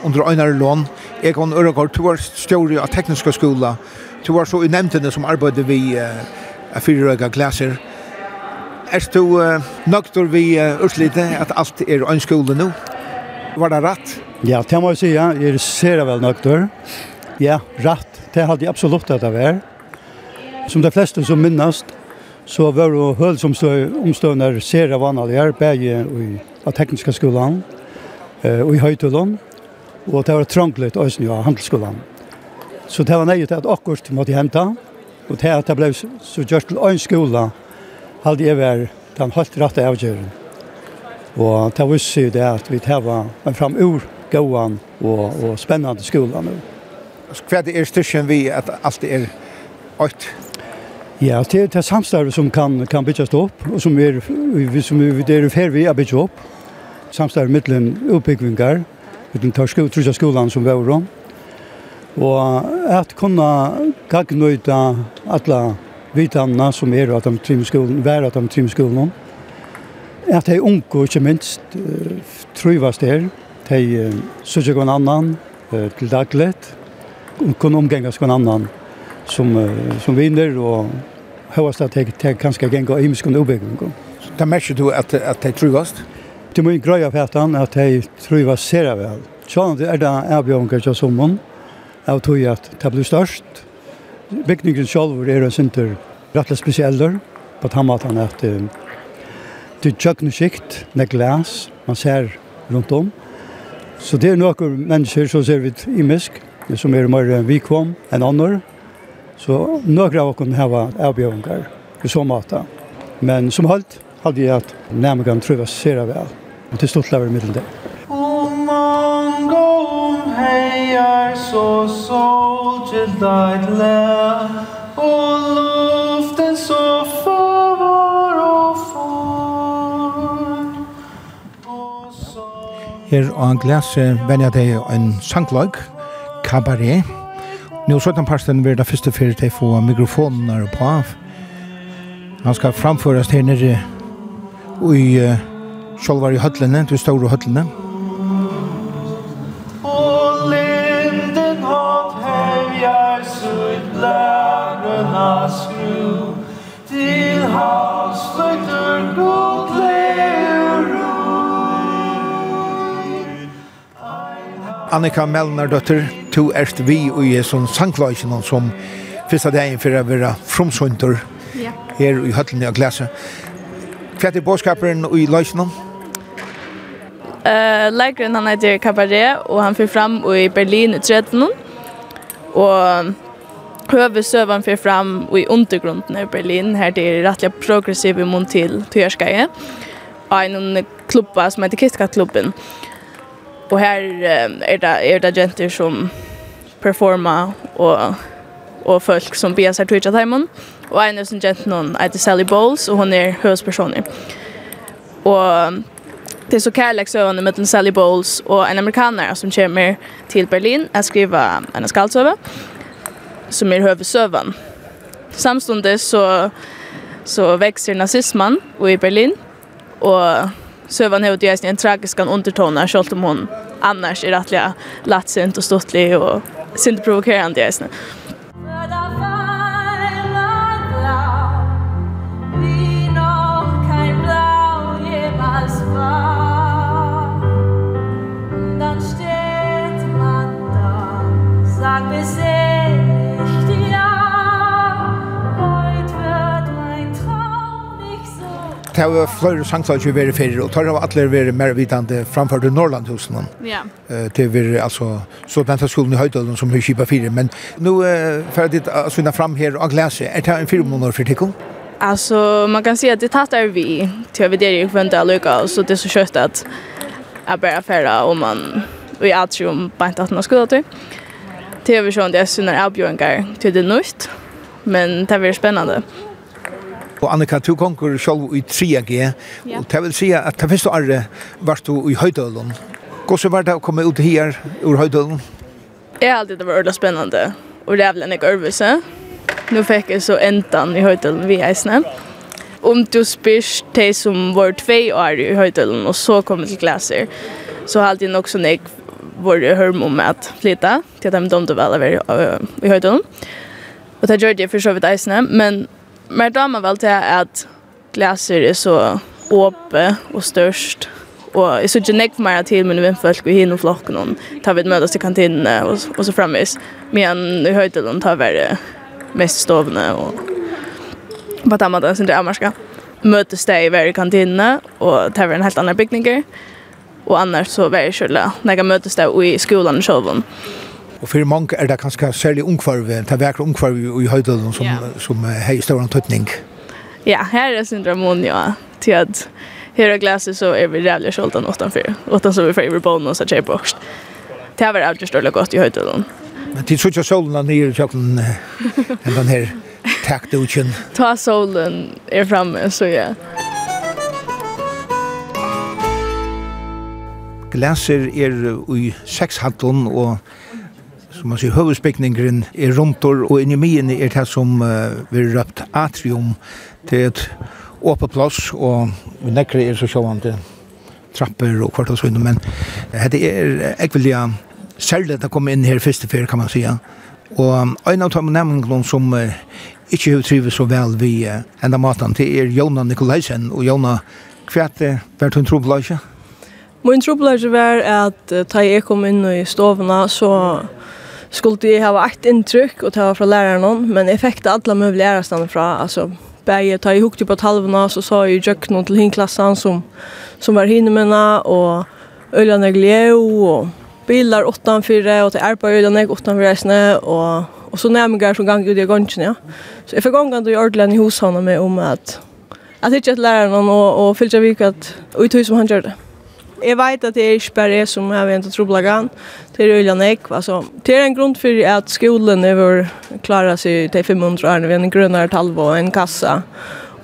under øynere lån. Jeg kan Øregård, du var større av tekniske skoler. du var så i nevntene som arbeidde vi uh, fire røyga klasser. Er du uh, nøkter vi uh, utslite at alt er øyne skole nå? Var det rett? Ja, det må jeg si. Jeg ser vel nøkter. Ja, rett. Det hadde jeg absolutt at det var. Som de fleste som minnast, så var det høl som omstående ser av vanlige i av tekniska skolan eh, og i høytullen, og det var tranglet også i handelsskolan. Så det var nøyet at akkurat måtte hente, og det at det ble så gjort til en skola, hadde jeg var den helt rette avgjøren. Og det var jo det at vi tar en framur gåan og, og spennende skola nu. Hva er styrkjen vi at alt er 8 Ja, det er det samstarv som kan kan bygges opp, og som er, som er, det er för vi att bygga upp. Samstarv mellan uppbyggningar, mellan Torska och Trusja skolan som var då. Og at kunna gagnöta alle vitanna som er att de trimskolan, være att de trimskolan. Att det är unko, inte minst, trivas de Det är sådär annan, till dagligt. Kunna omgängas någon annan som, som vinner og høyast at jeg kanskje gengar imisk under oppbygging. Da merker du at, at jeg truvast? Det må ikke grøya fætan at jeg truvast ser vel. Sånn er det avbjørnger til sommeren av tror at det blir størst. Bygningen selv er en synder rettelig spesiell på den måten at det er tjøkken skikt med glas man ser rundt om. Så det er noen mennesker som ser vidt imisk, som er mer vikvom enn andre, Så några av oss har avbjörningar i så måte. Men som hållt hade jag att tror trivas ser jag väl. Och till stort lever i middel det. Om man går hejar så sol till ditt lär och luften så far och far. Her og en glas venner det en sanglag, kabaret, Nå så den parsten vil det første fyrir til få mikrofoner på av. Han skal framføres her nere i uh, Kjolvar i høtlene, til store høtlene. Og linden hatt hevjar sutt lærena skru til havsløyter god leir Annika Melnar døtter, to erst vi og i sånn sangklagen som første dagen for å være fromsønter ja. her i høttene av klasse. Hva er bådskaperen og i løsene? Uh, Leikeren han heter Cabaret, og han fyrer fram i Berlin i 13. Og høvesøven fyrer fram i undergrunden i Berlin, her det er rettelig progressiv i imot til Tøyerskeie. Og en klubba som heter Kistka-klubben. Uh, Och här är det, är det jenter som performa och, och folk som besar Twitcha Timon. Och en av som jenter heter Sally Bowles och hon är huvudpersoner. Och det är så kärleksövande med Sally Bowles och en amerikaner som kommer till Berlin att skriva en skaldsöva som är huvudsövan. Samstundes så, så växer nazismen i Berlin och Sövan har ju en tragisk undertoner självt om hon annars är rättliga latsint och stottlig och synd provokerande just nu. Sag mir sehr det har flere sangslag som vært ferie, og tar av alle vært mer vidende framfor til Norrlandhusen. Ja. Uh, Det var altså, så den tar i Høydalen som har kjipa fire, men nå for at uh, svinna fram her og glese, er det en fire måneder for tikkum? Alltså man kan säga att det tattar vi till över det ju vänta lucka och så det är så kött att jag bara färra om man vi är tror om bant att man skulle till. Det är vi sån det är såna avbjörningar till det nytt. Men det blir spännande. Og Annika, du konkur selv i 3G, og det vil si at det første året var du i Høydalen. Hvordan var det å komme ut her ur Høydalen? Jeg har alltid vært ordentlig spennende, og det er vel en ikke øvelse. Nå fikk jeg så endan i Høydølen vi eisne. Om du spyrs de som var tvei år i Høydølen, og så kom til klasser, så har alltid nok sånn jeg vår hörm om att flytta till dem de då väl över i höjden. Och det gjorde det för så vidt eisne, men Men damer väl till att glaser är så åpe och störst Og jeg så ikke nekk mer til mine vindfolk og hinn og flokken og tar vi et møtes til kantinene og, og så fremvis. Men i høytelen tar vi mest stovene og på den måten som det er marska Møtes det i hver kantinene og tar vi en helt annen bygninger. Og annars så var jeg skyldig. Når jeg møtes det i skolen og sjølven. Og for mange er det kanskje særlig ungkvarve, det er vekker ungkvarve i høydelen som, yeah. som har større tøtning. Ja, her er syndromon, ja, til at her er glasset så er vi rævlig skjoldan utenfor, utan så vi får over bånden og så tjej bort. Det har vært avgjørst dårlig godt i høydelen. Men til sånn ikke solen nere i kjøkken enn den her takdukken. Ta solen er framme, så ja. Glaser er i sekshandlen hattun og som man sier, høvespikningren er rundtor, og inni mien er det som uh, vi røpt atrium til et åpet plass, og vi nekker er så sjåvande trapper og kvart og sånn, men det er ekveldig særlig at det kom inn her første fyr, kan man sige. Og en av de nevningene som uh, ikke har trivet så vel vi uh, enda maten, det er Jona Nikolaisen, og Jona, hva er det vært hun trobladje? Min trobladje var at uh, da jeg kom inn i stovene, så skulle jag ha ett inntrykk och ta från läraren någon men jeg fikk det alle mulige lärarstann fra, altså bäge ta ihop typ på talvene, så sa ju jag noen till hin klassen som som var hinne med och Öljan Eglio och bilar 84 och till Erpa Öljan Eglio 84 och och så nämngar som gång ut i gången ja. Så jag fikk omgang då i Ordland i hos honom med om att att hitta läraren och og, og vi jeg och at hus som han gjorde. Jeg vet at det er ikke bare jeg som har vært troblagan. Det er øyne jeg. Altså, det er en grunn for at skolen er vår klarer seg til 500 år. Vi har en grønnere talv og en kassa.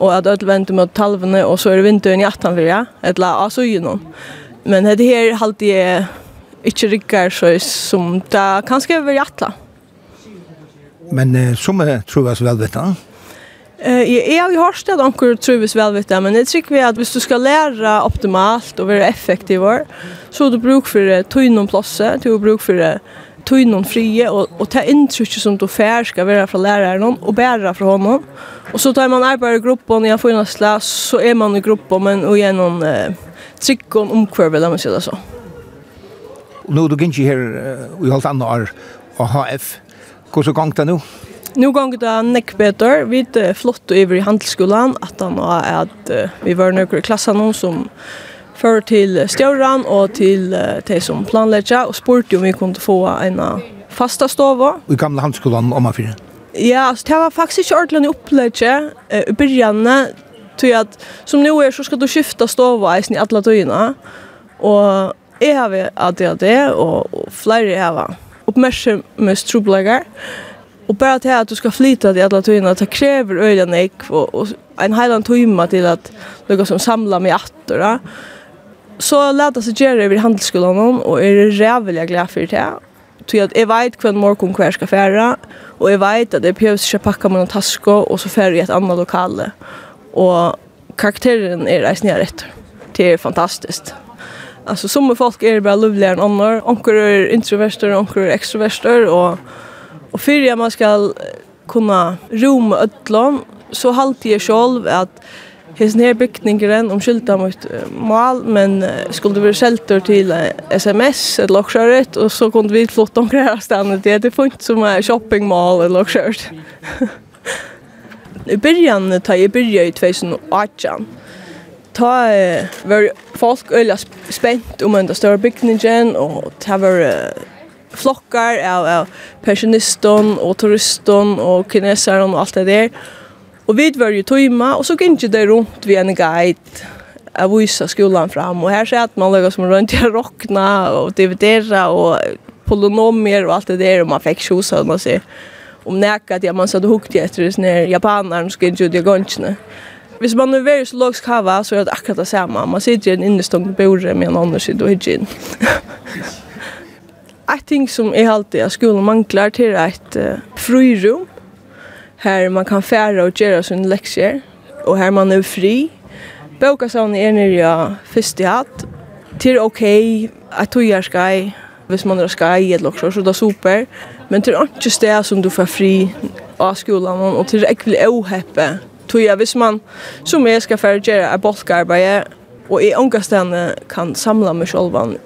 Og at alle venter mot talvene, og så er det vinteren i 18 for jeg. Et la av søgjennom. Men det her halte jeg ikke rikker så som det kanskje er i 18. Men eh, som jeg tror jeg så vel vet, da. Eh jag har ju hört att onkel trivs väl vet det men det tycker vi att hvis du ska lära optimalt och vara effektiv så du bruk för tunn plats, du bruk för tunn frie och och ta intryck som du fär ska vara från läraren och bära från honom. Och så tar man arbetar i gruppen jag får en slä så är man i gruppen men och genom eh, tryckon omkvärvel om man säger så. Nu du gick ju här i halvt andra år och HF. Hur så gångt det nu? Nu gånger det nekk betur, vi er flott over i handelsskolan, at han er at vi var nøkker i klassen nå som för till Stjärran og till de som planlegger, og spurte om vi kunne få en fasta stova. i gamle handskolan om man fyrer? Ja, altså, det var faktiskt inte ordentligt upplägga i början till at som nu er så skal du skifta stova i alle dygna. og jeg har ADHD, og, og flere har uppmärksamhet. Och bara till att du ska flyta till alla tøyna, det kräver öliga nek och, och en hel timme till att lukka som samla med attor. Ja. Så lät sig göra över handelsskolan och är det rävliga glad för det. Ty att jag vet kvann morgon kvar ska färra och jag vet att det behövs inte packa med en tasko och så färra i ett annat lokal. Och karaktären är reisning rätt. Det är fantastiskt. Alltså som folk är bara lovligare än andra. Onkor är introverster, onkor är extroverster och Och för jag man ska kunna rom ödlon så halte jag själv att hesten her bygningen om skylda mot mal, men skulle vi sälter till SMS eller lokskjøret, och så kunde vi flotte omkring her stedet. Det det funnet som en shopping mall eller lokskjøret. I början tar jag börja i 2018. Ta var folk öliga spänt om den större byggningen och ta var flockar av, av pensionistern och turistern och kineser och allt det där. Och vi var ju tojma och så gick det runt vid en guide av vissa skolan fram och här ser att man lägger som runt i rockna och dividera och polynomier och allt det där och man fick tjosa och man ser om näkat ja man satt då hukte efter det när japanerna skulle inte det gångsne. Hvis man er veldig så lågt kava så er det akkurat det samme. Man sitter i en innestång på bordet med en annen sida og hyggen. ett ting som är alltid att skolan manglar till ett uh, frirum här man kan färra och göra sin läxor och här man är fri. Bokasavn är nere jag först i hatt. Till okej, okay, att du gör skaj. Hvis man drar skaj eller också, så det är super. Men till inte steg som du får fri av skolan och till äcklig ohäppe. Tog jag, hvis man som jag ska färra göra är bolkarbete och i ångastene kan samla mig självan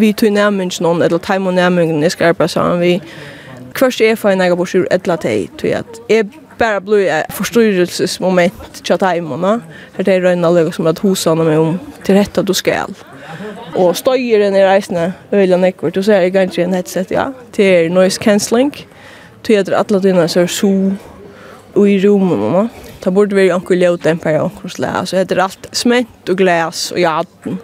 vi tog nærmynds noen, eller time og nærmynds jeg skal arbeide sammen, vi Kvørst er for en egen borsur etla teg, tog at jeg bare blod et forstyrrelsesmoment tja teimene, her det er røyna lega som at hosene meg om til rett at du skal. Og støyeren i reisene, øyla nekvart, og så er jeg ganske en headset, ja, til noise cancelling, tog at alle dine så er så og i rommene, ta bort vi anker ljødemper og anker slag, så heter alt smett og glas og jaden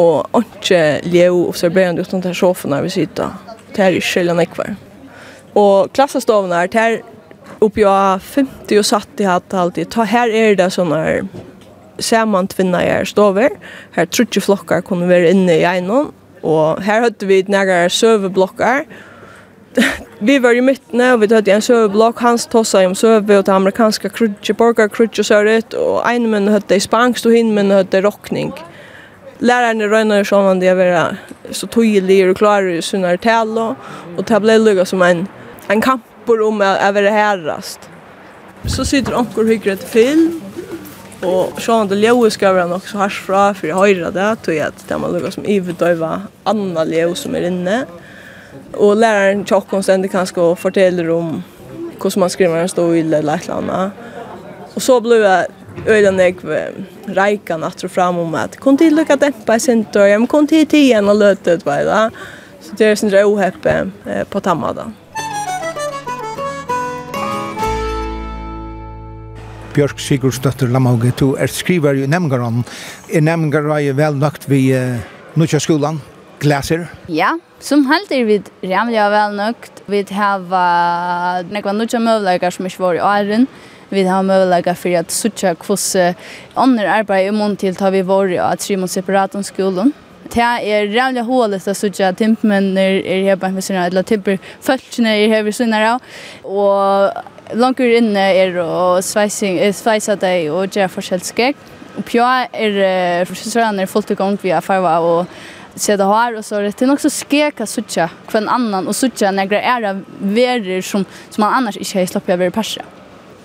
og ikke leo observerende utan til sjåfene vi sitter. Det er ikke skjellig nekvar. Og klassestovene er der oppi av 50 og 70 hatt alltid. Ta her er det sånne saman tvinna jeg stover. Her trutje flokkar kunne være inne i einon. Og her høyde vi nægare søveblokkar. vi var i midten, og vi hade en søveblokk. Hans tossa om søve og det amerikanska krutje, borgarkrutje og søret. Og ein menn høyde i spangst, og hinn men hade rockning läraren rönnar som om det var så tydlig och klar i sina tal och det blev lugga som en en kamp om att vara herrast. Så sitter onkor hyggre till film och så han leo skal ska vara också hars fra för jag höra det tog jag att det man lugga som ivdöva anna leo som är inne. Och läraren tjockon ständer kanske och fortäller om hur man skriver en stor ille eller et eller annet. Och så blev jeg ölen jag räka natt och fram om att kom till lucka dämpa sen då jag kom till till igen och lötet vad då så det är sin roheppe på tammadan Björk Sigurdsdóttir Lamauge, du er skriver i Nemgaran. Er Nemgaran vel nøkt vi uh, Nutsja skolan, Glaser? Ja, som helter vi rævlig ramliga vel nøkt. Vi har nekva Nutsja møvleikar som ikke var i åren vi har möjlighet för att söka kvoss andra arbete i mån till tar vi var att trimma separat om skolan. Det är rävliga hålet att söka när är här på med sina eller timper följtna är här sina och långt inne är och svejsing svejsa dig och göra forskjellskäck. Och pjå är försöksrörande fullt igång via farva och se det har och så det är också skeka sucha kvann annan och sucha några är verer som som man annars inte har släppt över passa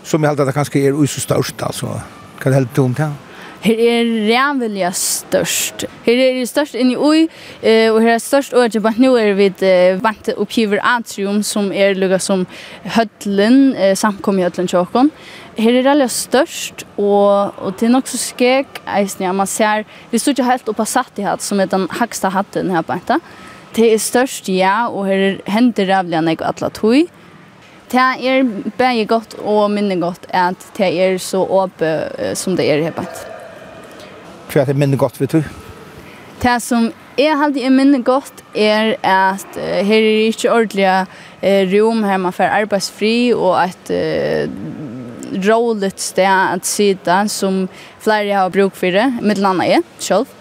som jag alltid kanske är så störst alltså. Kan helt tomt här. Her er rævelig størst. Her er det størst inni ui, og her er størst og ikke bare nå er vi vant oppgiver atrium, som er lukket som hødlen, samkommet i hødlen tjåkon. Her er det størst, og, og det er nok så skek, eisen, ja, man ser, vi stod ikke helt oppa satt i hatt, som er den haksta hatten her på enta. Det er størst, ja, og her hender rævelig enn jeg atlet. Det er bare godt og minne godt at det er så åpe som det er her Hva er det minne godt, vet du? Det som er alltid er minne godt er at her er ikke ordentlig rom her man får arbeidsfri og at roligt sted at sitte som flere har bruk for det, med landa er selv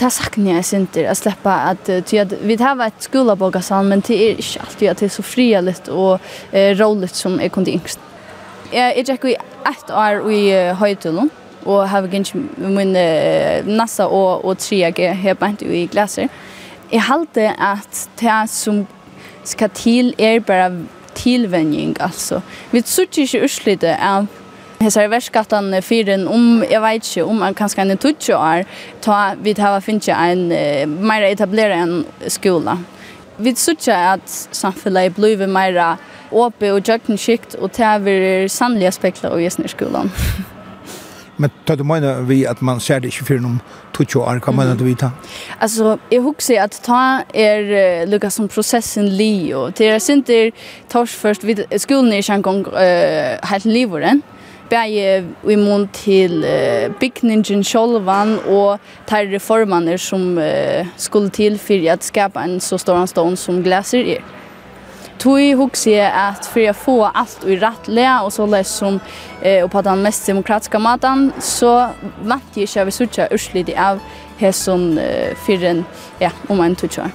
det saknar jag inte att släppa att ty att vi har varit skola på gasan men det är inte alltid att det är så frialigt och eh, roligt som är kunde yngst. Jag är jag i ett år i höjtullen och har gänge min nassa och och tre g här på inte i glaser. Jag halte att det som ska till är bara tillvänjning alltså. Vi tror inte urslite att Hesar verskattan fyren om jeg vet ikke, om man kanskje en tutsch år ta vi har finns en mer etablera en skola. Vi söker at samhället blir mer åpe og jøkken skikt och er sannliga speklar av jesne skolan. Men tar du mener vi at man ser det inte för någon tutsch år kan man vi vita? Alltså jag huxar att ta er lucka som processen li och det är inte tors först vid skolan är en gång helt livoren bæje i mån til uh, bygningen sjolvan og tar reformaner som uh, skulle til for at skapa en så stor stånd som glæser er. Tui hugsi at fyrir at få alt i rattlega og så leis som eh, og på den mest demokratiska matan så vant jeg ikke av vi suttja urslit av hesson eh, fyrir en, ja, om en tutsja.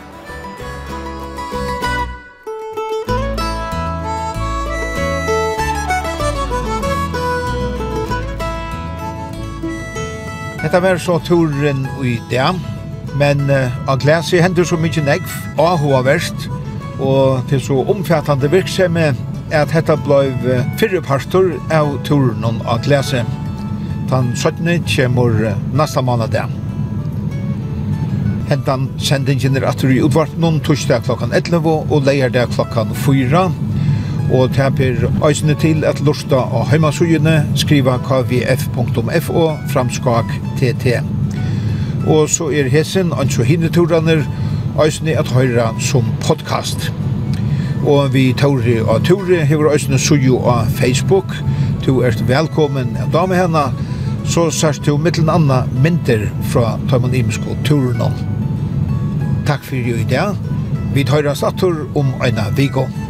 Hetta var så turen i det, men uh, av glesi hendur så mykje negv, og ahua verst, og til så omfattande virksomme at hetta blei fyrre partur av turen av glesi. Tan 17. kjemur nasta måned det. Hentan sendingen er atur i utvart noen torsdag klokkan 11 og leierdag klokkan 4 og teper øysene til at lusta av heimasugene skriva kvf.fo framskak tt. Og så er hesen anså hinneturene øysene at høyra som podcast. Og vi Tauri og Tauri hever øysene suju av Facebook. Du er velkommen av dame henne, så sørst du mittelen anna mynter fra Taimanimisko turen. Takk fyrir i dag. Vi tar oss attur om eina vikon.